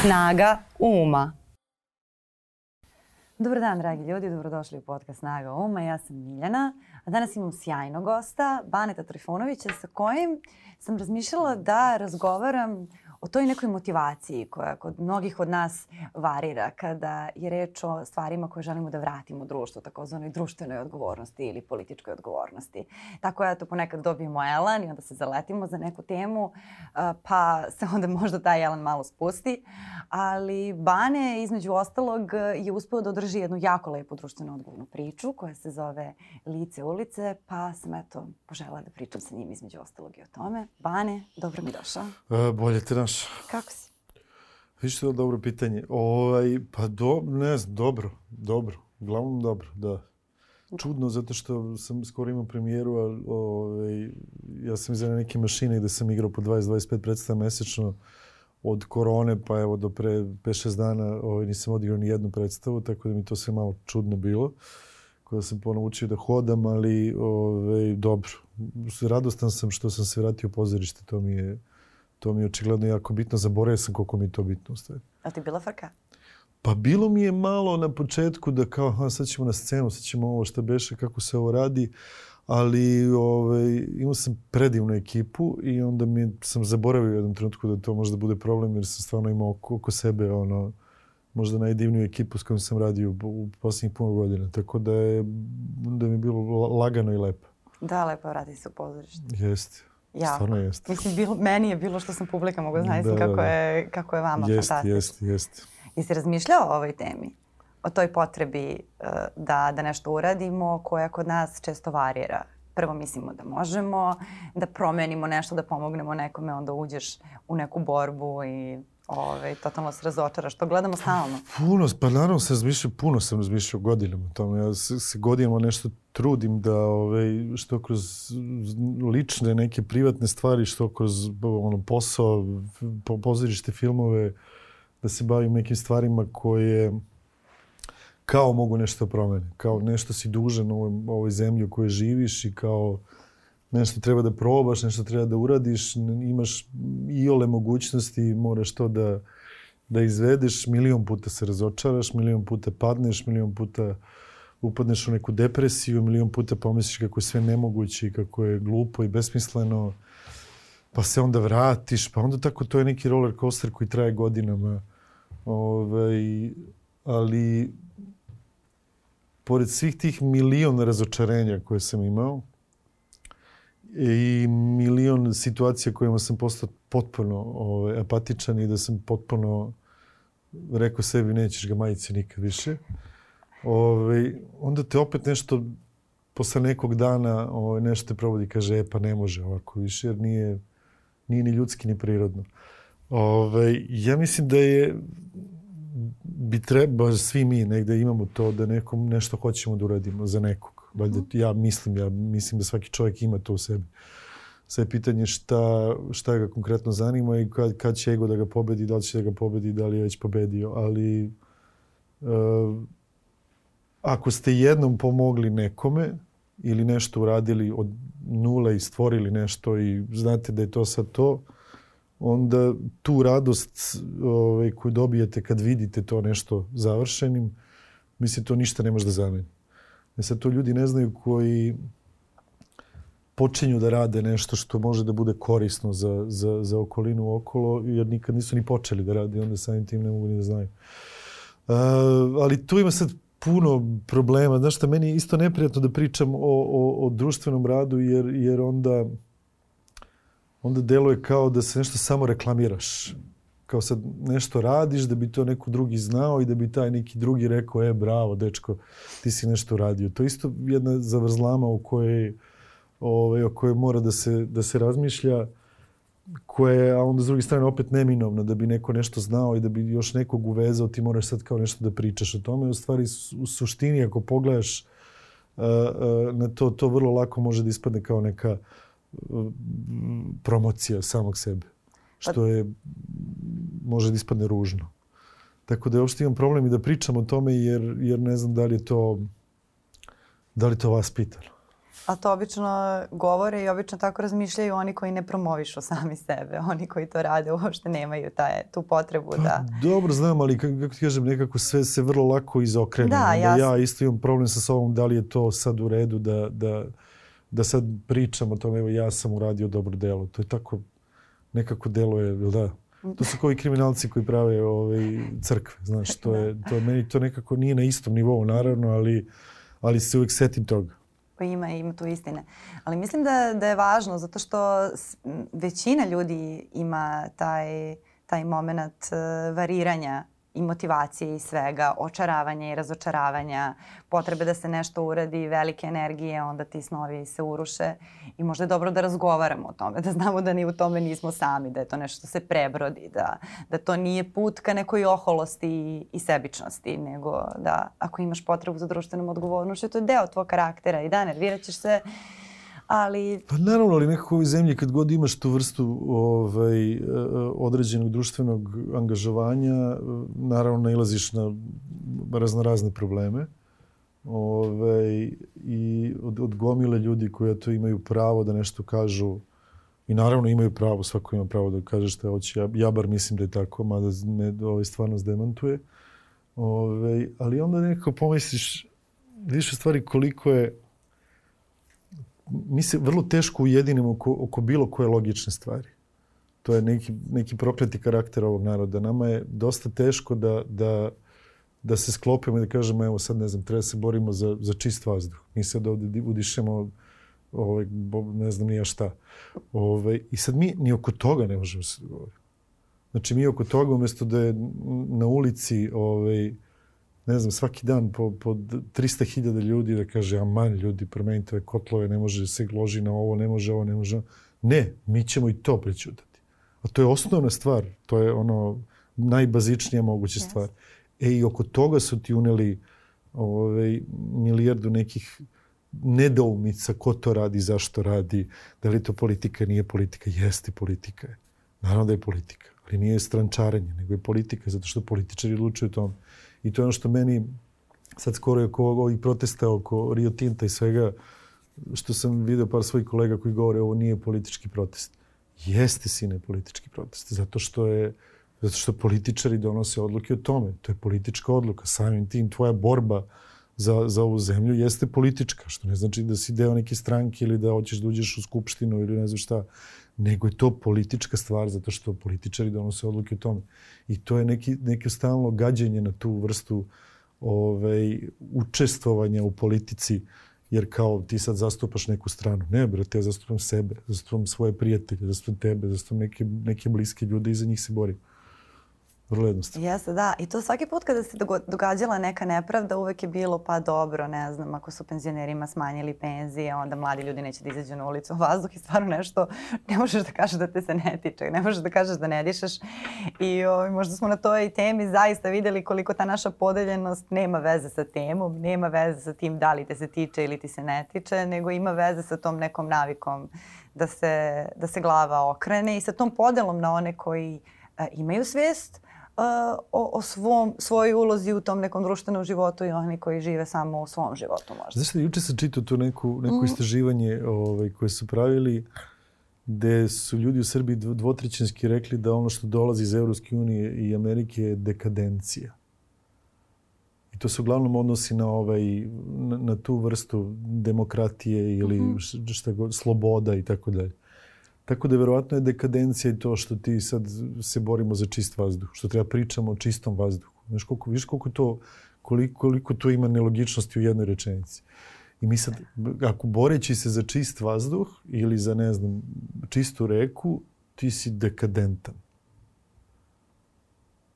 Snaga uma. Dobar dan, dragi ljudi, dobrodošli u podcast Snaga uma. Ja sam Miljana, a danas imam sjajnog gosta, Baneta Trifunovića, sa kojim sam razmišljala da razgovaram o toj nekoj motivaciji koja kod mnogih od nas varira kada je reč o stvarima koje želimo da vratimo društvu, takozvanoj društvenoj odgovornosti ili političkoj odgovornosti. Tako ja to ponekad dobijemo elan i onda se zaletimo za neku temu, pa se onda možda taj elan malo spusti. Ali Bane, između ostalog, je uspeo da održi jednu jako lepu društveno odgovornu priču koja se zove Lice ulice, pa sam eto požela da pričam sa njim između ostalog i o tome. Bane, dobro mi došao. E, bolje te naš. Kako si? Viš to dobro pitanje. Ovaj, pa do, ne znam, dobro, dobro. Uglavnom dobro, da. Čudno zato što sam skoro imao premijeru, a ovaj, ja sam iza neke mašine gde sam igrao po 20-25 predstava mesečno od korone, pa evo do pre 5-6 dana ovaj, nisam odigrao ni jednu predstavu, tako da mi to sve malo čudno bilo. Kada sam ponovo učio da hodam, ali ovaj, dobro. Radostan sam što sam se vratio u pozorište, to mi je To mi je očigledno jako bitno. Zaboravio sam koliko mi je to bitno u stvari. A ti bila frka? Pa bilo mi je malo na početku da kao, aha, sad ćemo na scenu, sad ćemo ovo što beše, kako se ovo radi. Ali ovaj, imao sam predivnu ekipu i onda mi sam zaboravio u jednom trenutku da to možda bude problem jer sam stvarno imao oko, oko sebe ono, možda najdivniju ekipu s kojom sam radio u, u posljednjih puno godina. Tako da je, da mi je bilo lagano i lepo. Da, lepo vrati se u pozorište. Jeste. Ja. Stvarno jeste. Mislim, bilo, meni je bilo što sam publika mogu znati da, kako, da. je, kako je vama jest, fantastično. Jeste, jeste. Jesi razmišljao o ovoj temi? O toj potrebi uh, da, da nešto uradimo koja kod nas često varira. Prvo mislimo da možemo, da promenimo nešto, da pomognemo nekome, onda uđeš u neku borbu i Ove, totalno se razočaraš. To gledamo stalno. Puno, pa naravno se razmišljao, puno sam razmišljao godinama o tome. Ja se, se godinama nešto trudim da ovaj, što kroz lične neke privatne stvari, što kroz ono, posao, po, pozorište, filmove, da se bavim nekim stvarima koje kao mogu nešto promene. Kao nešto si dužan u ovoj, ovoj zemlji u kojoj živiš i kao nešto treba da probaš, nešto treba da uradiš, imaš i ole mogućnosti, moraš to da, da izvedeš, milion puta se razočaraš, milion puta padneš, milion puta upadneš u neku depresiju, milion puta pomisliš kako je sve nemoguće i kako je glupo i besmisleno, pa se onda vratiš, pa onda tako to je neki roller coaster koji traje godinama. Ove, ovaj, ali pored svih tih milion razočarenja koje sam imao, i milion situacija kojima sam postao potpuno ovaj, apatičan i da sam potpuno rekao sebi nećeš ga majice nikad više. Ovaj, onda te opet nešto posle nekog dana ovaj, nešto te provodi kaže e pa ne može ovako više jer nije, nije ni ljudski ni prirodno. Ovaj, ja mislim da je bi treba svi mi negde imamo to da nekom nešto hoćemo da uradimo za nekog. Valjda ja mislim, ja mislim da svaki čovjek ima to u sebi. Sve je pitanje šta, šta ga konkretno zanima i kad, kad će ego da ga pobedi, da li će da ga pobedi, da li je već pobedio. Ali uh, ako ste jednom pomogli nekome ili nešto uradili od nule i stvorili nešto i znate da je to sad to, onda tu radost ovaj, koju dobijete kad vidite to nešto završenim, mislim to ništa ne može da zameni. E sad to ljudi ne znaju koji počinju da rade nešto što može da bude korisno za, za, za okolinu okolo, jer nikad nisu ni počeli da rade i onda samim tim ne mogu ni da znaju. Uh, ali tu ima sad puno problema. Znaš šta, meni je isto neprijatno da pričam o, o, o društvenom radu, jer, jer onda onda deluje kao da se nešto samo reklamiraš kao sad nešto radiš da bi to neko drugi znao i da bi taj neki drugi rekao, e, bravo, dečko, ti si nešto radio. To je isto jedna zavrzlama u kojoj, ovaj, o kojoj mora da se, da se razmišlja, koje, a onda s druge strane opet neminovno da bi neko nešto znao i da bi još nekog uvezao, ti moraš sad kao nešto da pričaš o tome. U stvari, u suštini, ako pogledaš uh, uh, na to, to vrlo lako može da ispadne kao neka uh, promocija samog sebe. Pa što je, može da ispadne ružno. Tako da uopšte imam problem i da pričam o tome jer, jer ne znam da li je to, da li to vas pitalo. A to obično govore i obično tako razmišljaju oni koji ne promovišu sami sebe. Oni koji to rade uopšte nemaju taj, tu potrebu pa, da... Dobro, znam, ali kako ti kažem, nekako sve se vrlo lako izokrene. Da, ja... ja isto imam problem sa sobom da li je to sad u redu da, da, da sad pričam o tome, evo ja sam uradio dobro delo. To je tako, nekako delo je, da, To su koji kriminalci koji prave ovaj, crkve, znaš, to je, to meni to nekako nije na istom nivou, naravno, ali, ali se uvek setim toga. Pa ima, ima tu istine. Ali mislim da, da je važno zato što većina ljudi ima taj, taj moment uh, variranja i motivacije i svega, očaravanja i razočaravanja, potrebe da se nešto uradi, velike energije, onda ti snovi se uruše i možda je dobro da razgovaramo o tome, da znamo da ni u tome nismo sami, da je to nešto što se prebrodi, da, da to nije put ka nekoj oholosti i, i sebičnosti, nego da ako imaš potrebu za društvenom odgovornošću, to je deo tvog karaktera i da, nervirat ćeš se ali... Pa naravno, ali nekako u ovoj zemlji kad god imaš tu vrstu ovaj, e, određenog društvenog angažovanja, naravno nailaziš na raznorazne probleme. Ove, ovaj, I od, od gomile ljudi koji to imaju pravo da nešto kažu i naravno imaju pravo, svako ima pravo da kaže šta hoće. Ja, ja bar mislim da je tako, mada me ovaj stvarno zdemantuje. Ove, ovaj, ali onda nekako pomisliš više stvari koliko je mi se vrlo teško ujedinimo oko, oko bilo koje logične stvari. To je neki, neki prokleti karakter ovog naroda. Nama je dosta teško da, da, da se sklopimo i da kažemo evo sad ne znam, treba se borimo za, za čist vazduh. Mi sad ovde udišemo ovaj, ne znam nija šta. Ovaj, I sad mi ni oko toga ne možemo se dogovoriti. Znači mi oko toga umjesto da je na ulici ovaj, ne znam, svaki dan po, po 300.000 ljudi da kaže, aman ljudi, promenite ove kotlove, ne može se loži na ovo, ne može ovo, ne može Ne, mi ćemo i to prećutati. A to je osnovna stvar, to je ono najbazičnija moguća yes. stvar. E i oko toga su ti uneli ovaj, milijardu nekih nedoumica ko to radi, zašto radi, da li to politika, nije politika, jeste politika. Naravno da je politika, ali nije strančarenje, nego je politika, zato što političari odlučuju o tome. I to je ono što meni sad skoro je oko ovih protesta oko Rio Tinta i svega, što sam video par svojih kolega koji govore ovo nije politički protest. Jeste sine politički protest, zato što je zato što političari donose odluke o tome. To je politička odluka. Samim tim tvoja borba za, za ovu zemlju jeste politička, što ne znači da si deo neke stranke ili da hoćeš da uđeš u skupštinu ili ne znam šta, nego je to politička stvar zato što političari donose odluke o tome. I to je neki, neki stalno gađenje na tu vrstu ovaj, učestvovanja u politici, jer kao ti sad zastupaš neku stranu. Ne, brate, ja zastupam sebe, zastupam svoje prijatelje, zastupam tebe, zastupam neke, neke bliske ljude i za njih se borim. Vrlo jednostavno. Jeste, da. I to svaki put kada se događala neka nepravda, uvek je bilo pa dobro, ne znam, ako su penzionerima smanjili penzije, onda mladi ljudi neće da izađu na ulicu. Vazduh je stvarno nešto, ne možeš da kažeš da te se ne tiče, ne možeš da kažeš da ne dišeš. I o, ovaj, možda smo na toj temi zaista videli koliko ta naša podeljenost nema veze sa temom, nema veze sa tim da li te se tiče ili ti se ne tiče, nego ima veze sa tom nekom navikom da se, da se glava okrene i sa tom podelom na one koji a, imaju svest, o, o svom, svojoj ulozi u tom nekom društvenom životu i oni koji žive samo u svom životu možda. Znaš da juče sam čitao to neku, neko mm. istraživanje ovaj, koje su pravili gde su ljudi u Srbiji dvotrećinski rekli da ono što dolazi iz Evropske unije i Amerike je dekadencija. I to se uglavnom odnosi na, ovaj, na, na tu vrstu demokratije ili mm -hmm. šta god, sloboda i tako dalje. Tako da verovatno je dekadencija i to što ti sad se borimo za čist vazduh, što treba pričamo o čistom vazduhu. Znaš koliko, viš koliko to, koliko, koliko to ima nelogičnosti u jednoj rečenici. I mi sad, ako boreći se za čist vazduh ili za, ne znam, čistu reku, ti si dekadentan.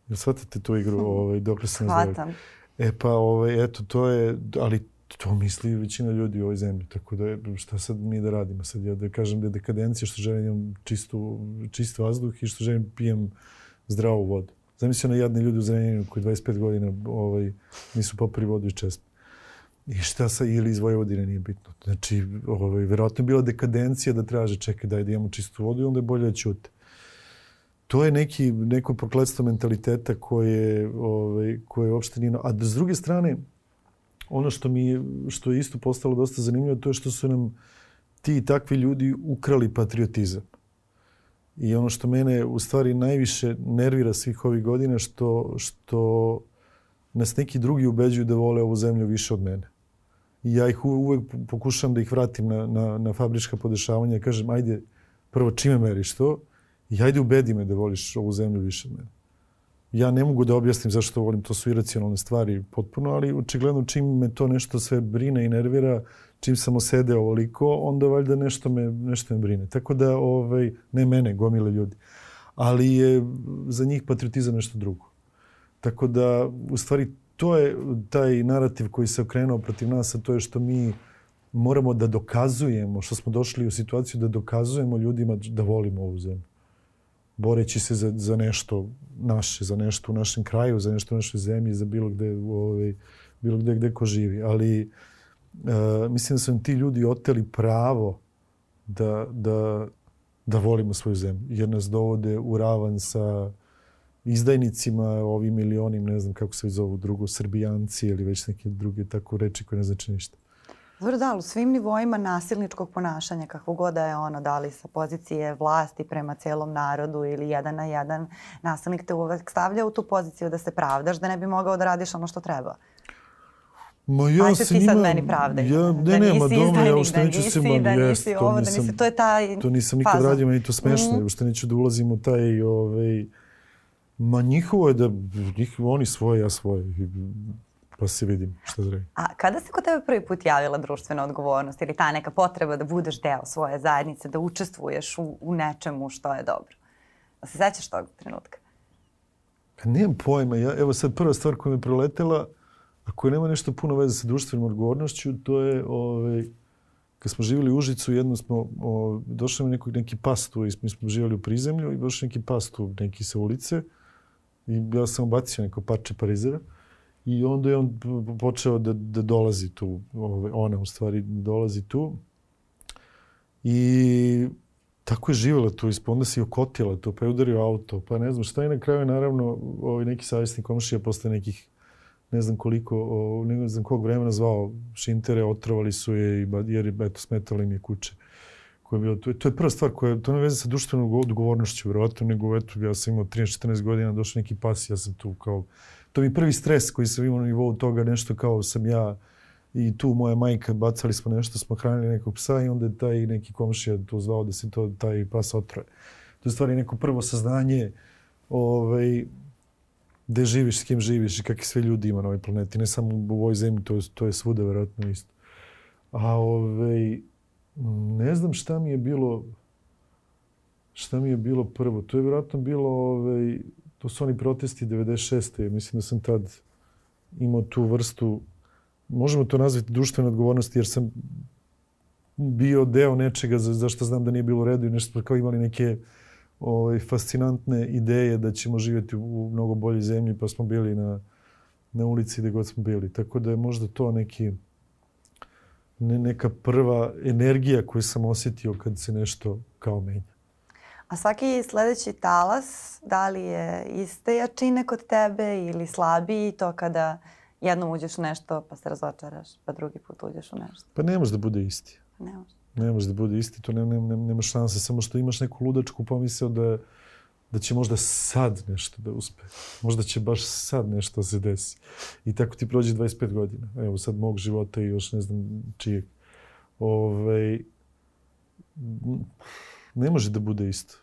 Jel shvatate tu igru ovaj, dok sam Shvatam. E pa, ovaj, eto, to je, ali to misli većina ljudi u ovoj zemlji. Tako da šta sad mi da radimo? Sad ja da kažem da je dekadencija što želim imam čistu, čist vazduh i što želim pijem zdravu vodu. Zamisli na jadni ljudi u Zrenjaninu koji 25 godina ovaj, nisu popili vodu iz čespe. I šta sa ili iz Vojvodine nije bitno. Znači, ovaj, verovatno je bila dekadencija da traže čekaj daj da imamo čistu vodu i onda je bolje da ćute. To je neki, neko prokledstvo mentaliteta koje, ovaj, koje uopšte nije... A s druge strane, ono što mi što je isto postalo dosta zanimljivo, to je što su nam ti i takvi ljudi ukrali patriotizam. I ono što mene u stvari najviše nervira svih ovih godina što, što nas neki drugi ubeđuju da vole ovu zemlju više od mene. I ja ih uvek pokušam da ih vratim na, na, na fabrička podešavanja i kažem, ajde, prvo čime meriš to i ajde ubedi me da voliš ovu zemlju više od mene. Ja ne mogu da objasnim zašto volim, to su iracionalne stvari potpuno, ali očigledno čim me to nešto sve brine i nervira, čim sam osedeo ovoliko, onda valjda nešto me, nešto me brine. Tako da, ovaj, ne mene, gomile ljudi. Ali je za njih patriotizam nešto drugo. Tako da, u stvari, to je taj narativ koji se okrenuo protiv nas, a to je što mi moramo da dokazujemo, što smo došli u situaciju da dokazujemo ljudima da volimo ovu zemlju. Boreći se za, za nešto naše, za nešto u našem kraju, za nešto u našoj zemlji, za bilo gde, ovaj, bilo gde, gde ko živi. Ali uh, mislim da su ti ljudi oteli pravo da, da, da volimo svoju zemlju, jer nas dovode u ravan sa izdajnicima, ovim milionim, ne znam kako se zovu, drugo, srbijanci ili već neke druge tako reči koje ne znači ništa. Dobro, da, u svim nivoima nasilničkog ponašanja, kakvo god da je ono, da li sa pozicije vlasti prema celom narodu ili jedan na jedan, nasilnik te uvek stavlja u tu poziciju da se pravdaš, da ne bi mogao da radiš ono što treba. Ma ja Ajde se ti sad meni pravdaj. Ja, da ne, ne, ma dobro, ja uopšte da neću se nisi, mam, da jest, ovo, da nisam- nisi, to je taj To nisam nikad fazon. radio, meni to smešno, mm. uopšte neću da ulazim u taj, ovaj, ma njihovo je da, njih, oni svoje, ja svoje, pa se vidim šta da radim. A kada se kod tebe prvi put javila društvena odgovornost ili ta neka potreba da budeš deo svoje zajednice, da učestvuješ u, u nečemu što je dobro? Da se sećaš tog trenutka? Pa nemam pojma, ja, evo sad prva stvar koja me proletela, a koja nema nešto puno veze sa društvenom odgovornošću, to je, ovaj, kad smo živjeli u Užicu, jedno smo, o, došao mi neki, neki pas tu, mi smo živjeli u prizemlju i došao neki pas tu, neki sa ulice, i ja sam bacio neko parče parizera, i onda je on počeo da, da dolazi tu, ona u stvari dolazi tu, i tako je živjela tu, isp- onda se i okotila tu, pa je udario auto, pa ne znam šta i na kraju je naravno ovaj, neki savjesni komšija posle nekih ne znam koliko, ne znam kog vremena zvao šintere, otrovali su je i jer je, eto, smetala im je kuće. Koja je bila, je, to je prva stvar koja, to ne veze sa društvenom odgovornošću, verovatno, nego eto, ja sam imao 13-14 godina, došao neki pas, ja sam tu kao, to mi je prvi stres koji sam imao na nivou toga, nešto kao sam ja i tu moja majka, bacali smo nešto, smo hranili nekog psa i onda je taj neki komšija tu zvao da se to, taj pas otroje. To je stvari neko prvo saznanje ovaj, gde živiš, s kim živiš i kakvi sve ljudi ima na ovoj planeti. Ne samo u ovoj zemlji, to je, to je svuda verovatno isto. A ovaj, ne znam šta mi je bilo šta mi je bilo prvo. To je vjerojatno bilo, ovaj, to su oni protesti 96. Mislim da sam tad imao tu vrstu, možemo to nazvati društvene odgovornosti, jer sam bio deo nečega za, za što znam da nije bilo u redu i nešto smo kao imali neke ovaj, fascinantne ideje da ćemo živjeti u, mnogo boljoj zemlji, pa smo bili na, na ulici gde god smo bili. Tako da je možda to neki ne, neka prva energija koju sam osjetio kad se nešto kao menja. A svaki sledeći talas, da li je iste jačine kod tebe ili slabiji to kada jednom uđeš u nešto pa se razočaraš, pa drugi put uđeš u nešto? Pa ne može da bude isti. Ne može. Ne može da bude isti, to ne, ne, ne, nema šanse. Samo što imaš neku ludačku pomisao da, da će možda sad nešto da uspe. Možda će baš sad nešto da se desi. I tako ti prođe 25 godina. Evo sad mog života i još ne znam čijeg. Ove, ne može da bude isto.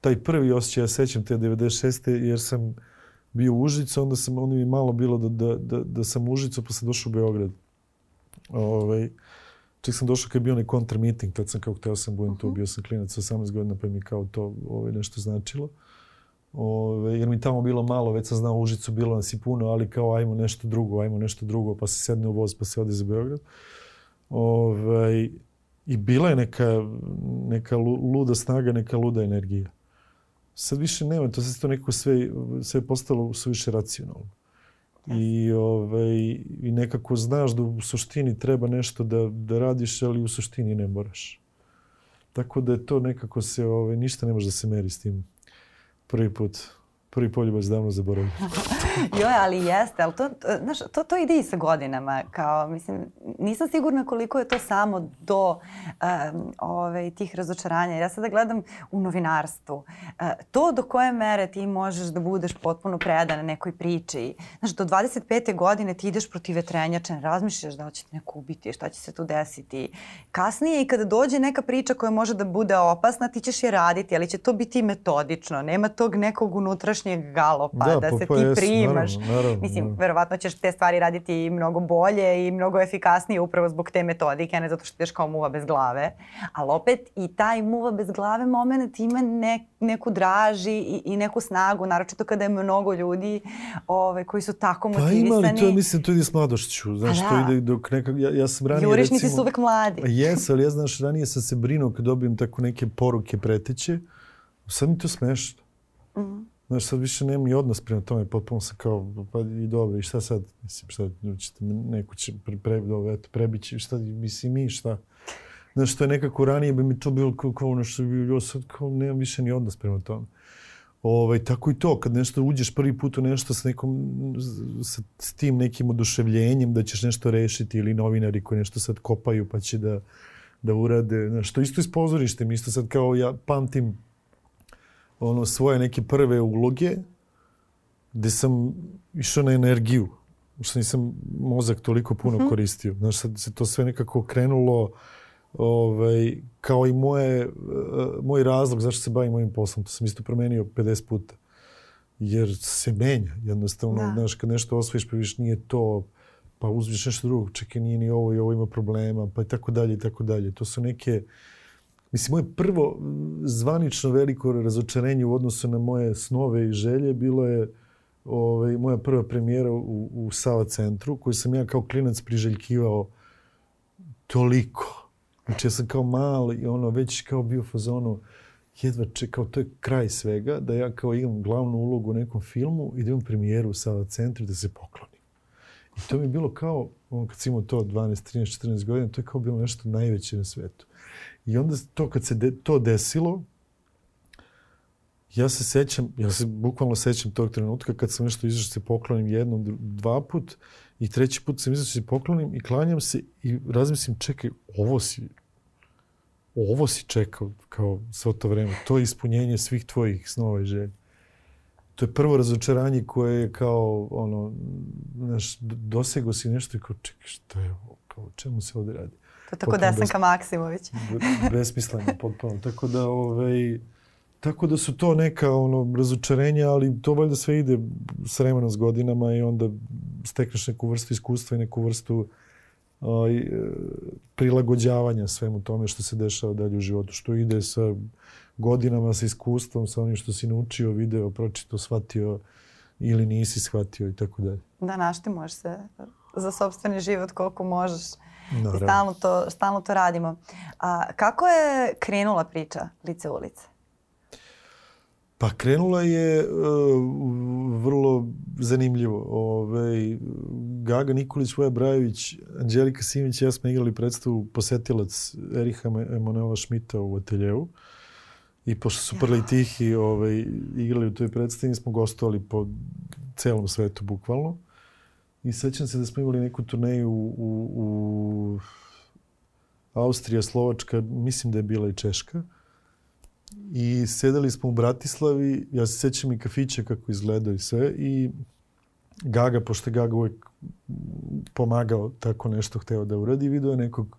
Taj prvi osjećaj, ja sećam te 96. jer sam bio u Užicu, onda sam, onda mi malo bilo da, da, da, da sam u Užicu, pa sam došao u Beograd. Ove, čak sam došao kad je bio onaj kontra meeting, tad sam kao hteo sam budem tu, bio sam klinac 18 godina, pa mi kao to ovaj, nešto značilo. Ove, jer mi tamo bilo malo, već sam znao Užicu, bilo nas i puno, ali kao ajmo nešto drugo, ajmo nešto drugo, pa se sedne u voz, pa se ode za Beograd. Ove, I bila je neka, neka lu- luda snaga, neka luda energija. Sad više nema, to se to nekako sve, sve je postalo suviše racionalno. I, ovaj, I nekako znaš da u suštini treba nešto da, da radiš, ali u suštini ne moraš. Tako da je to nekako se, ovaj, ništa ne može da se meri s tim prvi put. prvi poljubac davno zaboravio. Joj, ali jeste, ali to, znaš, to, to ide i sa godinama. Kao, mislim, nisam sigurna koliko je to samo do um, ove, tih razočaranja. Ja sada gledam u novinarstvu. Uh, to do koje mere ti možeš da budeš potpuno predan nekoj priči. Znaš, do 25. godine ti ideš protiv vetrenjača, ne razmišljaš da će te neko ubiti, šta će se tu desiti. Kasnije i kada dođe neka priča koja može da bude opasna, ti ćeš je raditi, ali će to biti metodično. Nema tog nekog unutrašnjeg galopa da, da pa, se pa, ti jes, primaš. Naravno, naravno, Mislim, naravno. verovatno ćeš te stvari raditi mnogo bolje i mnogo efikasnije upravo zbog te metodike, a ne zato što ideš kao muva bez glave. Ali opet i taj muva bez glave moment ima ne, neku draži i, i neku snagu, naročito kada je mnogo ljudi ove, koji su tako motivisani. Pa ima li to, mislim, to ide s mladošću. Znaš, da. to ide dok neka, ja, ja sam ranije Jurišnici recimo... su uvek mladi. Jes, ali ja znaš, ranije sam se brinuo kad dobijem tako neke poruke preteće. Sad mi to smešno. Mm -hmm. Znaš, sad više nemam ni odnos prema tome, potpuno sam kao, pa i dobro, i šta sad, mislim, šta, ćete, neko će pre, pre, dobro, eto, prebići, šta, mislim, mi, šta. Znaš, to je nekako ranije bi mi to bilo kao, kao ono što bi bilo, sad kao nemam više ni odnos prema tome. Ovaj, tako i to, kad nešto uđeš prvi put u nešto s, nekom, sa, tim nekim oduševljenjem da ćeš nešto rešiti ili novinari koji nešto sad kopaju pa će da, da urade. Znaš, to isto iz pozorištem, isto sad kao ja pamtim ono svoje neke prve uloge gde sam išao na energiju. Što nisam mozak toliko puno mm -hmm. koristio. Znaš, sad se to sve nekako krenulo ovaj, kao i moje, uh, moj razlog zašto se bavim mojim poslom. To sam isto promenio 50 puta. Jer se menja. Jednostavno, da. znaš, kad nešto osvojiš pa viš nije to, pa uzmiš nešto drugo, čekaj, nije ni ovo i ovo ima problema, pa i tako dalje i tako dalje. To su neke... Mislim, moje prvo zvanično veliko razočarenje u odnosu na moje snove i želje bilo je ovaj, moja prva premijera u, u Sava centru, koju sam ja kao klinac priželjkivao toliko Znači ja sam kao mali i ono već kao bio fazonu jedva čekao, to je kraj svega, da ja kao imam glavnu ulogu u nekom filmu i da imam premijeru u Sava centru da se poklonim. I to mi je bilo kao, on kad sam imao to 12, 13, 14 godina, to je kao bilo nešto najveće na svetu. I onda to kad se de, to desilo, ja se sećam, ja se bukvalno sećam tog trenutka kad sam nešto izašao da se poklonim jednom, dva put i treći put sam izašao da se poklonim i klanjam se i razmislim, čekaj, ovo si, ovo si čekao kao svo to vreme. To je ispunjenje svih tvojih snova i želja. To je prvo razočaranje koje je kao, ono, znaš, dosego si nešto i kao, čekaj, šta je ovo? Kao, čemu se ovde radi? Je tako Desanka Maksimović. besmisleno, potpuno. Tako da, ovaj, tako da su to neka ono, razočarenja, ali to valjda sve ide s vremenom s godinama i onda stekneš neku vrstu iskustva i neku vrstu ovaj, prilagođavanja svemu tome što se dešava dalje u životu, što ide sa godinama, sa iskustvom, sa onim što si naučio, video, pročito, shvatio ili nisi shvatio i tako dalje. Da, naštimoš se za sobstveni život koliko možeš. Naravno. Stalno to, stalno to radimo. A, kako je krenula priča Lice ulice? Pa krenula je uh, vrlo zanimljivo. Ove, ovaj, Gaga Nikolić, Voja Brajević, Anđelika Simić i ja smo igrali predstavu Posetilac Eriha Emanuela Šmita u ateljevu. I pošto su prli ja. tihi ovaj, igrali u toj predstavi, smo gostovali po celom svetu bukvalno. I sećam se da smo imali neku turneju u, u, u Austrija, Slovačka, mislim da je bila i Češka. I sedeli smo u Bratislavi, ja se sećam i kafića kako izgledao i sve. I Gaga, pošto je Gaga uvijek pomagao tako nešto, hteo da uradi, vidio je nekog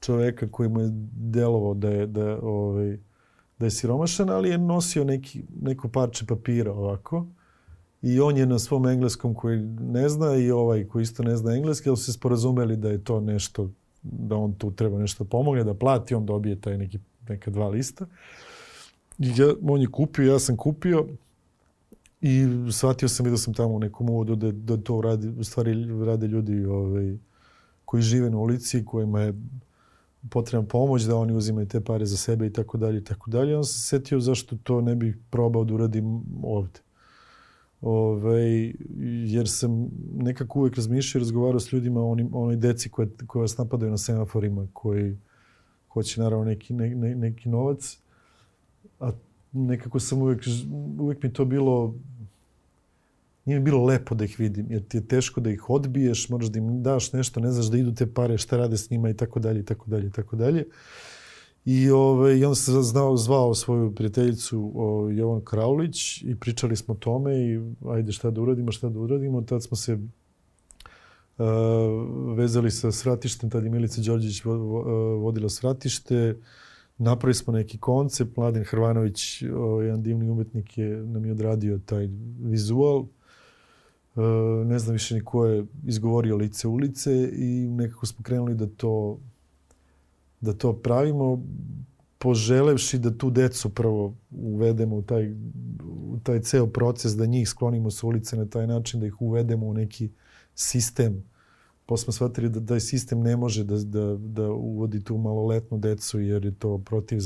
čoveka koji mu je delovao da je, da, ovaj, da je siromašan, ali je nosio neki, neko parče papira ovako. I on je na svom engleskom koji ne zna i ovaj koji isto ne zna engleski, ali se sporazumeli da je to nešto, da on tu treba nešto pomogne, da plati, on dobije taj neki, neka dva lista. I ja, on je kupio, ja sam kupio i shvatio sam da sam tamo u nekom uvodu da, da to radi, u stvari rade ljudi ovaj, koji žive na ulici, kojima je potrebna pomoć, da oni uzimaju te pare za sebe i tako dalje i tako dalje. On se setio zašto to ne bih probao da uradim ovde. Ove, jer sam nekako uvek razmišljao i razgovarao s ljudima o onim, onoj deci koje, koje vas napadaju na semaforima, koji hoće naravno neki, ne, ne, neki novac. A nekako sam uvijek, uvijek mi to bilo nije mi bilo lepo da ih vidim, jer ti je teško da ih odbiješ, moraš da im daš nešto, ne znaš da idu te pare, šta rade s njima i tako dalje, i tako dalje, i tako dalje. I, ove, I onda sam znao, zvao svoju prijateljicu o, Jovan Kraulić i pričali smo o tome i ajde šta da uradimo, šta da uradimo. Tad smo se uh, vezali sa svratištem, tad je Milica Đorđević vo, vo, vodila svratište. Napravili smo neki koncept, Mladen Hrvanović, o, jedan divni umetnik je nam je odradio taj vizual. Uh, ne znam više ni ko je izgovorio lice ulice i nekako smo krenuli da to da to pravimo poželevši da tu decu prvo uvedemo u taj, u taj ceo proces, da njih sklonimo sa ulice na taj način, da ih uvedemo u neki sistem. Posle smo shvatili da taj sistem ne može da, da, da uvodi tu maloletnu decu jer je to protiv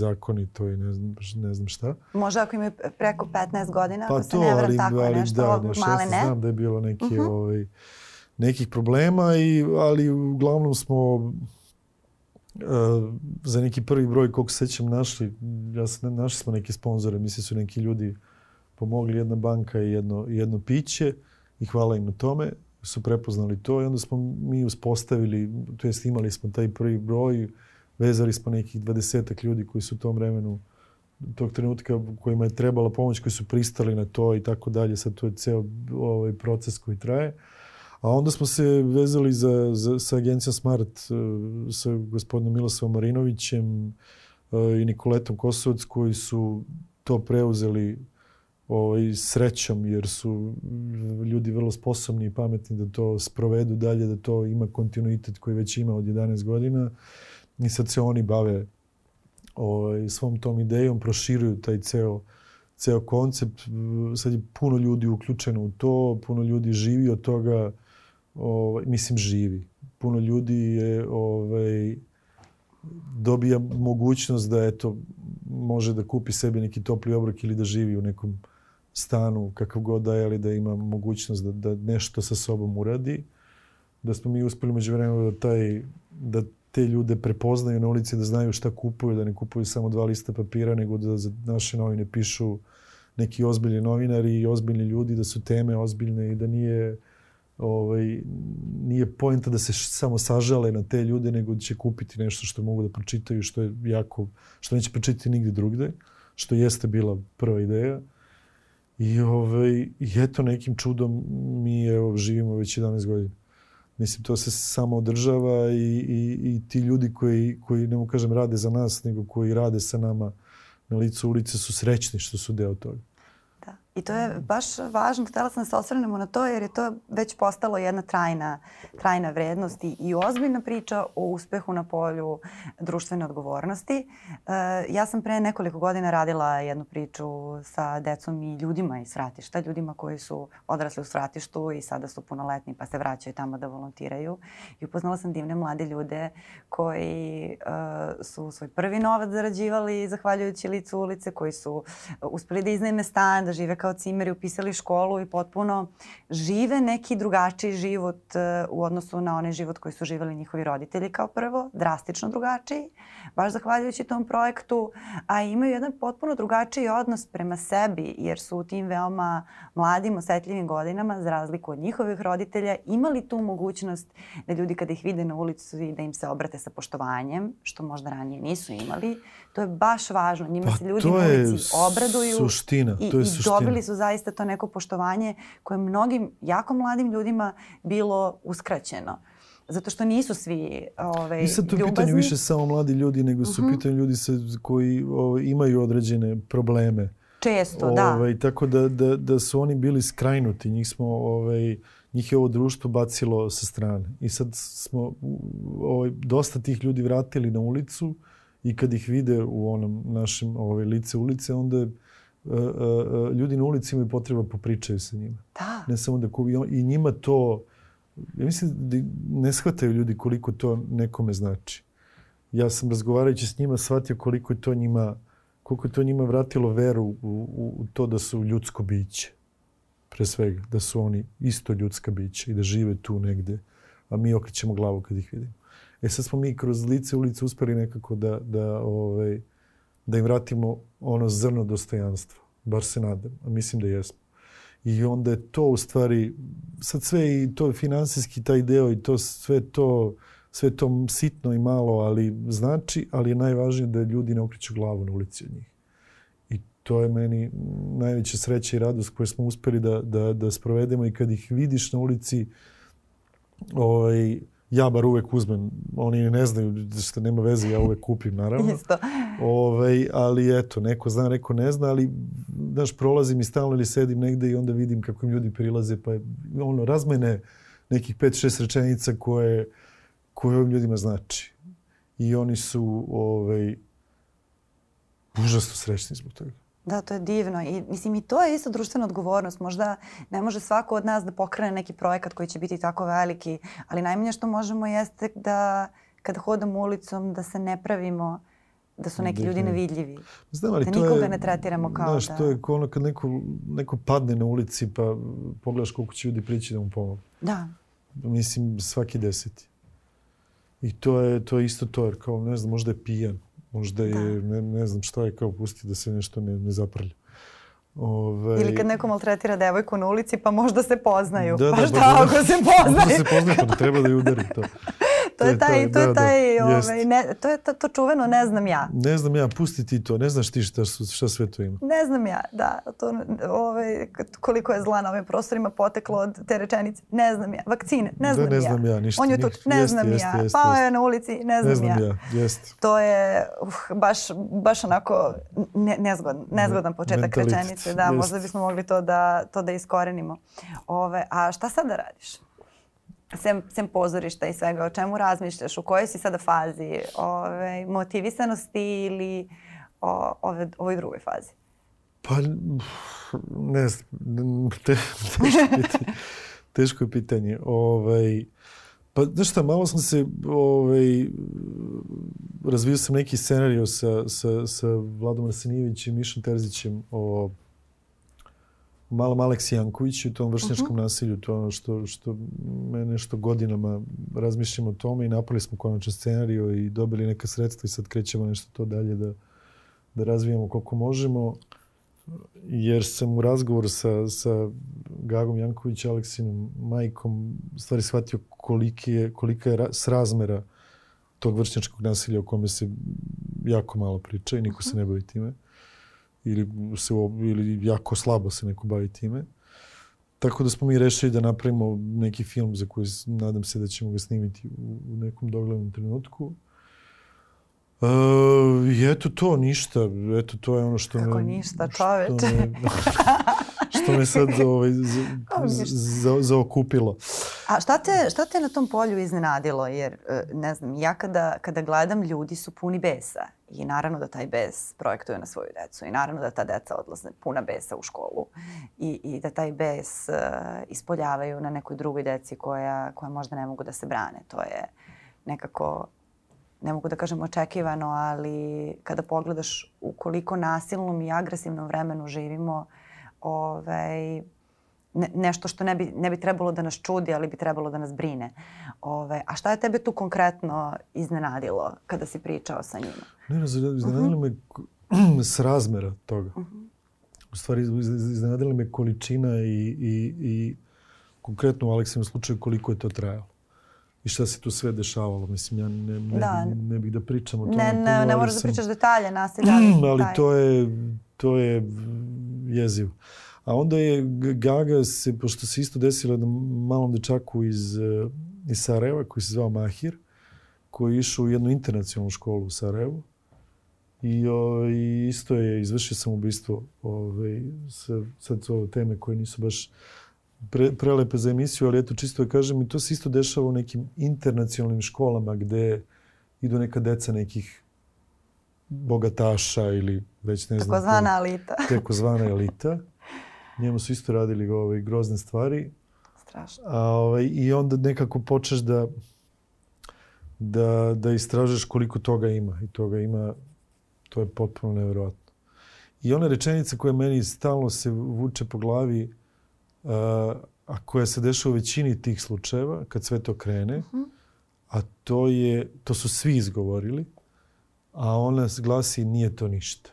to i ne znam, ne znam šta. Može ako imaju preko 15 godina, pa to, ne ali, tako ali, nešto, da, nešto, male ne. Znam da je bilo neki, uh mhm. -huh. ovaj, nekih problema, i, ali uglavnom smo za neki prvi broj, koliko se sećam, našli, ja sam, našli smo neke sponzore, misli su neki ljudi pomogli, jedna banka i jedno, jedno piće i hvala im na tome, su prepoznali to i onda smo mi uspostavili, to jest imali smo taj prvi broj, vezali smo nekih dvadesetak ljudi koji su u tom vremenu tog trenutka kojima je trebala pomoć, koji su pristali na to i tako dalje. Sad to je ceo ovaj proces koji traje. Uh, A onda smo se vezali za, za, sa agencijom Smart, uh, sa gospodinom Milosavom Marinovićem uh, i Nikoletom Kosovac koji su to preuzeli ovaj, srećom jer su ljudi vrlo sposobni i pametni da to sprovedu dalje, da to ima kontinuitet koji već ima od 11 godina i sad se oni bave ovaj, svom tom idejom, proširuju taj ceo ceo koncept. Sad je puno ljudi uključeno u to, puno ljudi živi od toga ovaj, mislim, živi. Puno ljudi je ovaj, dobija mogućnost da eto, može da kupi sebi neki topli obrok ili da živi u nekom stanu, kakav god da je, ali da ima mogućnost da, da nešto sa sobom uradi. Da smo mi uspeli među vremenu da, taj, da te ljude prepoznaju na ulici, da znaju šta kupuju, da ne kupuju samo dva lista papira, nego da za naše novine pišu neki ozbiljni novinari i ozbiljni ljudi, da su teme ozbiljne i da nije ovaj, nije poenta da se samo sažale na te ljude, nego će kupiti nešto što mogu da pročitaju, što je jako, što neće pročitati nigde drugde, što jeste bila prva ideja. I, ovaj, i eto, nekim čudom mi evo, živimo već 11 godina. Mislim, to se samo održava i, i, i ti ljudi koji, koji, ne mu kažem, rade za nas, nego koji rade sa nama na licu ulice su srećni što su deo toga. I to je baš važno, htela sam da se osvrnemo na to jer je to već postalo jedna trajna, trajna vrednost i, i ozbiljna priča o uspehu na polju društvene odgovornosti. E, ja sam pre nekoliko godina radila jednu priču sa decom i ljudima iz Svratišta, ljudima koji su odrasli u Svratištu i sada su punoletni pa se vraćaju tamo da volontiraju. I upoznala sam divne mlade ljude koji e, su svoj prvi novac zarađivali zahvaljujući licu ulice, koji su uspeli da iznajme stan, da žive kao kao cimeri upisali školu i potpuno žive neki drugačiji život uh, u odnosu na onaj život koji su živali njihovi roditelji kao prvo, drastično drugačiji, baš zahvaljujući tom projektu, a imaju jedan potpuno drugačiji odnos prema sebi jer su u tim veoma mladim, osetljivim godinama, za razliku od njihovih roditelja, imali tu mogućnost da ljudi kada ih vide na ulicu i da im se obrate sa poštovanjem, što možda ranije nisu imali. To je baš važno. Njima pa se ljudi u ulici obraduju suština, i, to je i suština. dobili su zaista to neko poštovanje koje mnogim jako mladim ljudima bilo uskraćeno zato što nisu svi ovaj, I sad tu ljubazni. pitanju više samo mladi ljudi, nego su uh mhm. -huh. pitanje ljudi sa, koji ovaj, imaju određene probleme. Često, da. ovaj, da. Tako da, da, da su oni bili skrajnuti. Njih smo, ovaj, njih je ovo društvo bacilo sa strane. I sad smo ovaj, dosta tih ljudi vratili na ulicu i kad ih vide u onom našem ovaj, lice ulice, onda uh, ljudi na ulici imaju potreba da popričaju sa njima. Da. Ne samo da kubi. I njima to, ja mislim da ne shvataju ljudi koliko to nekome znači. Ja sam razgovarajući s njima shvatio koliko je to njima koliko je to njima vratilo veru u, u, u to da su ljudsko biće. Pre svega, da su oni isto ljudska bića i da žive tu negde, a mi okrećemo glavu kad ih vidimo. E sad smo mi kroz lice ulice uspeli nekako da, da, ovaj, da im vratimo ono zrno dostojanstva. Bar se nadam, a mislim da jesmo. I onda je to u stvari, sad sve i to finansijski taj deo i to sve to, sve to sitno i malo, ali znači, ali je najvažnije da ljudi ne okreću glavu na ulici od njih. I to je meni najveća sreća i radost koju smo uspeli da, da, da sprovedemo i kad ih vidiš na ulici, ovaj, ja bar uvek uzmem, oni ne znaju što nema veze, ja uvek kupim naravno. Isto. Ovaj, ali eto, neko zna, neko ne zna, ali znaš, prolazim i stalno ili sedim negde i onda vidim kako im ljudi prilaze, pa ono, razmene nekih 5-6 rečenica koje, koje ovim ljudima znači. I oni su ovaj, užasno srećni zbog toga. Da, to je divno. I, mislim, i to je isto društvena odgovornost. Možda ne može svako od nas da pokrene neki projekat koji će biti tako veliki, ali najmanje što možemo jeste da kada hodamo ulicom da se ne pravimo da su neki ljudi nevidljivi. Znam, ali da to nikoga je, ne tretiramo kao znaš, da... to je kao ono kad neko, neko padne na ulici pa pogledaš koliko će ljudi prići da mu pomogu. Da. Mislim, svaki deseti. I to je, to je isto to, jer kao, ne znam, možda je pijan. Možda je, ne, ne znam šta je, kao pusti da se nešto ne, ne zaprlja. Ove, Ili kad neko maltretira devojku na ulici pa možda se poznaju. Da, da, pa da, šta da, da. ako se Možda poznaju? se poznaje, pa da treba da je udari to. to je taj, to je da, taj, da, ovaj, jest. ne, to je to, to čuveno ne znam ja. Ne znam ja, pusti ti to, ne znaš ti šta, šta sve to ima. Ne znam ja, da, to, ovaj, koliko je zla na ovim prostorima poteklo od te rečenice. Ne znam ja. Vakcine, ne Da, znam ne ja. znam ja, ništa, On je tu, ne Jeste, znam jeste, ja. jeste, Pao je na ulici, ne znam, Ne znam ja. ja, jest. To je uh, baš, baš onako ne, nezgodan, nezgodan početak rečenice. Da, jest. možda bismo mogli to da, to da iskorenimo. Ove, a šta sada radiš? Sem, sem pozorišta i svega, o čemu razmišljaš? U kojoj si sada fazi? Ove, motivisanosti ili o, ove, ovoj drugoj fazi? Pa, ne znam, te, teško pitanje. Teško je pitanje. Ovaj, pa, znaš šta, malo sam se, ovaj, razvio sam neki scenario sa, sa, sa Vladom Arsenijevićem i Mišom Terzićem o malom Aleksi Jankoviću i tom vršnjačkom nasilju. To ono što, što me nešto godinama razmišljam o tome i napravili smo konačan scenario i dobili neka sredstva i sad krećemo nešto to dalje da, da razvijamo koliko možemo jer sam u razgovoru sa, sa Gagom Janković, Aleksinom majkom, stvari shvatio koliki je, kolika je ra, srazmera tog vršnjačkog nasilja o kome se jako malo priča i niko se ne bavi time. Ili, se, ili jako slabo se neko bavi time. Tako da smo mi rešili da napravimo neki film za koji nadam se da ćemo ga snimiti u, nekom doglednom trenutku. E, I eto to, ništa. Eto to je ono što Kako me... ništa, što čoveče. me- što me sad ovaj, za, Kako ništa? za, zaokupilo. A šta te, šta te na tom polju iznenadilo? Jer, e, ne znam, ja kada, kada gledam, ljudi su puni besa. I naravno da taj bes projektuje na svoju decu. I naravno da ta deca odlaze puna besa u školu. I, i da taj bes uh, ispoljavaju na nekoj drugoj deci koja, koja možda ne mogu da se brane. To je nekako ne mogu da kažem očekivano, ali kada pogledaš u koliko nasilnom i agresivnom vremenu živimo, ovaj, ne, nešto što ne bi, ne bi trebalo da nas čudi, ali bi trebalo da nas brine. Ove, a šta je tebe tu konkretno iznenadilo kada si pričao sa njima? Ne, ne, Mhm. iznenadilo me s razmera toga. U stvari, iz- iz- iznenadila me količina i, i, i konkretno u Aleksinom slučaju koliko je to trajalo. I šta se tu sve dešavalo. Mislim, ja ne, ne, Da. bi, ne bih da pričam o tome. Ne, puno, ne, ne moraš da pričaš detalje nasilja, ali, ali to je, to je jezivo. A onda je Gaga se, pošto se isto desilo jednom malom dečaku iz, eh, iz Sarajeva, koji se zvao Mahir, koji je išao u jednu internacionalnu školu u Sarajevu. I, o, i isto je izvršio samoubistvo. Ovaj, sa, sad su ove teme koje nisu baš pre, prelepe za emisiju, ali eto čisto da kažem, i to se isto dešava u nekim internacionalnim školama gde idu neka deca nekih bogataša ili već ne znam Takozvana alita. teko zvana elita. Njemu su isto radili ovaj, grozne stvari. Strašno. A, ovaj, I onda nekako počneš da, da, da istražuješ koliko toga ima. I toga ima, to je potpuno nevjerojatno. I ona rečenica koja meni stalno se vuče po glavi, a, a koja se dešava u većini tih slučajeva, kad sve to krene, a to je, to su svi izgovorili, a ona glasi nije to ništa.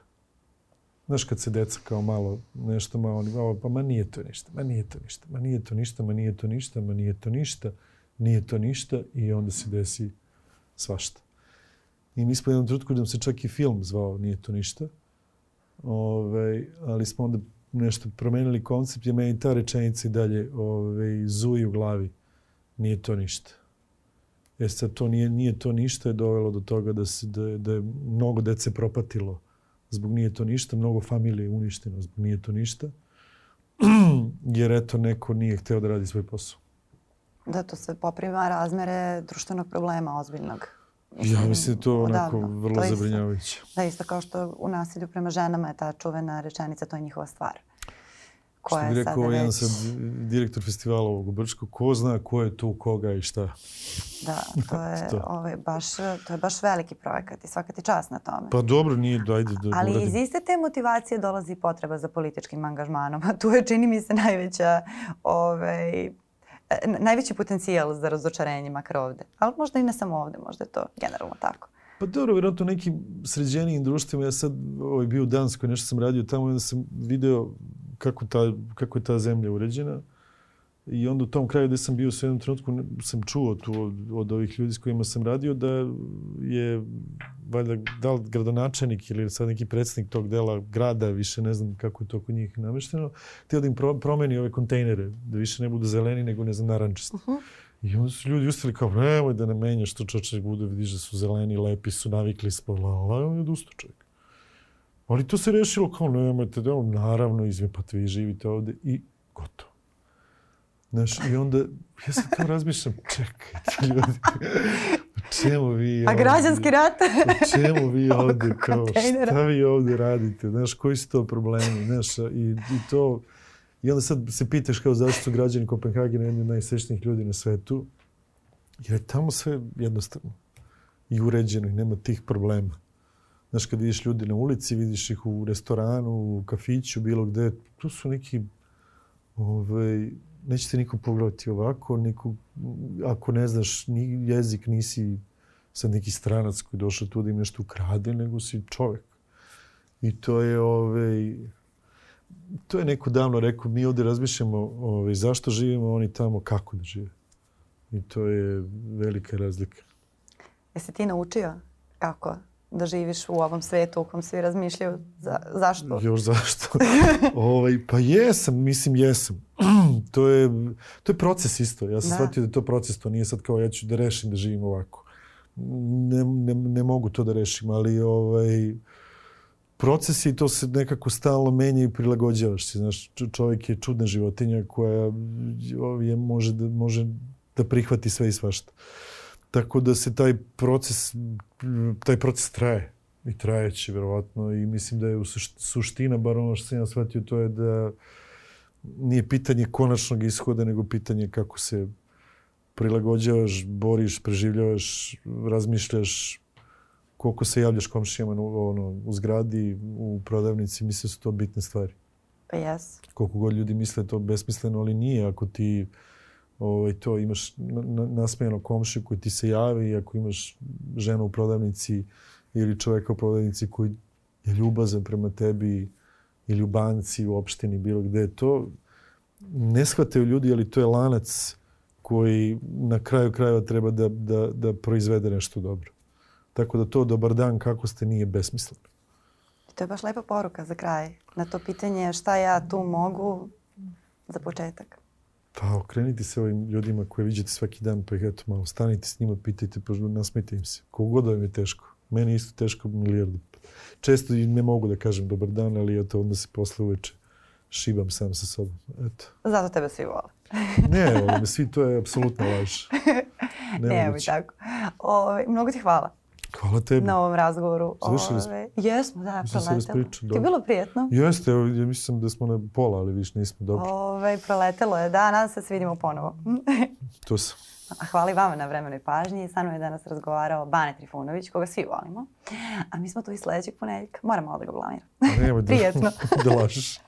Znaš kad se deca kao malo nešto malo, oni, pa ma nije to ništa, ma nije to ništa, ma nije to ništa, ma nije to ništa, ma nije to ništa, nije to ništa i onda se desi svašta. I mi smo jednom trenutku da se čak i film zvao Nije to ništa. Ove, ali smo onda nešto promenili koncept i meni ta rečenica i dalje ove, zuji u glavi. Nije to ništa. Jer sad to nije, nije to ništa je dovelo do toga da, se, da, da je mnogo dece propatilo zbog nije to ništa, mnogo familije je uništeno zbog nije to ništa, jer eto neko nije hteo da radi svoj posao. Da, to se poprima razmere društvenog problema ozbiljnog. Mislim, ja mislim da to onako odavno. vrlo zabrinjavajuće. Da, isto kao što u nasilju prema ženama je ta čuvena rečenica, to je njihova stvar. Koja Što bi rekao jedan već... sad direktor festivala ovog u Brčku, ko zna ko je tu koga i šta. Da, to je, to. Ovaj, baš, to je baš veliki projekat i svaka ti čast na tome. Pa dobro, nije, ajde da Ali uradim. iz iste te motivacije dolazi potreba za političkim angažmanom. A tu je, čini mi se, najveća ovaj, najveći potencijal za razočarenje makar ovde. Ali možda i ne samo ovde, možda je to generalno tako. Pa dobro, vjerojatno nekim sređenijim društvima. Ja sad ovaj, bio u Danskoj, nešto sam radio tamo i sam video kako, ta, kako je ta zemlja uređena. I onda u tom kraju gde sam bio u jednom trenutku sam čuo tu od, od ovih ljudi s kojima sam radio da je valjda da li gradonačelnik ili sad neki predsednik tog dela grada, više ne znam kako je to kod njih namešteno, htio da im pro, promeni ove kontejnere, da više ne budu zeleni nego ne znam narančasti. Uh -huh. I onda su ljudi ustali kao, nemoj da ne menjaš to čoče bude, vidiš da su zeleni, lepi su, navikli smo, la, la, on je odustao čovjek. Ali to se rešilo kao, nemojte, da, naravno, izme, pa vi živite ovde i gotovo. Znaš, i onda, ja se kao razmišljam, čekajte ljudi, čemu vi ovde? A građanski rat? čemu vi ovde, kao, šta vi ovde radite, znaš, koji su to problemi, znaš, i, i to, i onda sad se pitaš kao zašto su građani Kopenhagena jedni od najsrećnijih ljudi na svetu, jer je tamo sve jednostavno i uređeno i nema tih problema. Znaš, kad vidiš ljudi na ulici, vidiš ih u restoranu, u kafiću, bilo gde, tu su neki, ovaj, nećete nikom pogledati ovako, niku, ako ne znaš ni jezik, nisi sad neki stranac koji došao tu da im nešto ukrade, nego si čovek. I to je, ovaj, to je neko davno rekao, mi ovde razmišljamo ovaj, zašto živimo, oni tamo kako da žive. I to je velika razlika. Jesi ti naučio kako da živiš u ovom svetu u kom svi razmišljaju za, zašto? Još zašto? ovaj, pa jesam, mislim jesam. to, je, to je proces isto. Ja sam da. shvatio da je to proces, to nije sad kao ja ću da rešim da živim ovako. Ne, ne, ne mogu to da rešim, ali ovaj, proces i to se nekako stalno menja i prilagođavaš se. Znaš, čovjek je čudna životinja koja je, može, da, može da prihvati sve i svašta. Tako da se taj proces, taj proces traje i trajeće verovatno i mislim da je u suština, bar ono što sam ja shvatio, to je da nije pitanje konačnog ishoda, nego pitanje kako se prilagođavaš, boriš, preživljavaš, razmišljaš, koliko se javljaš komšijama ono, u zgradi, u prodavnici, mislim da su to bitne stvari. Pa jes. Koliko god ljudi misle to besmisleno, ali nije ako ti ovaj, to imaš nasmejano komšiju koji ti se javi i ako imaš ženu u prodavnici ili čoveka u prodavnici koji je ljubazan prema tebi ili u banci, u opštini, bilo gde, to ne shvataju ljudi, ali to je lanac koji na kraju krajeva treba da, da, da proizvede nešto dobro. Tako da to dobar dan, kako ste, nije besmisleno. To je baš lepa poruka za kraj. Na to pitanje šta ja tu mogu za početak. Pa okrenite se ovim ljudima koje viđate svaki dan, pa ih eto malo stanite s njima, pitajte, pa nasmijte im se. Kogod vam je teško. Meni isto teško milijardu. Često ne mogu da kažem dobar dan, ali eto onda se posle uveče šibam sam sa sobom. Eto. Zato tebe svi vole. ne, me svi, to je apsolutno laž. Ne, tako. O, mnogo ti hvala. Hvala tebi. Na ovom razgovoru. Završili smo. Jesmo, da, proletelo. Ti je bilo prijetno? Jeste, evo, ja mislim da smo na pola, ali više nismo dobro. Ove, proletelo je, da, nadam se da se vidimo ponovo. to sam. Hvala vama na vremenoj pažnji. Sa mnom je danas razgovarao Bane Trifunović, koga svi volimo. A mi smo tu i sledećeg ponedjeljka. Moram malo da ga blamiram. Da, Prijetno. da lažeš.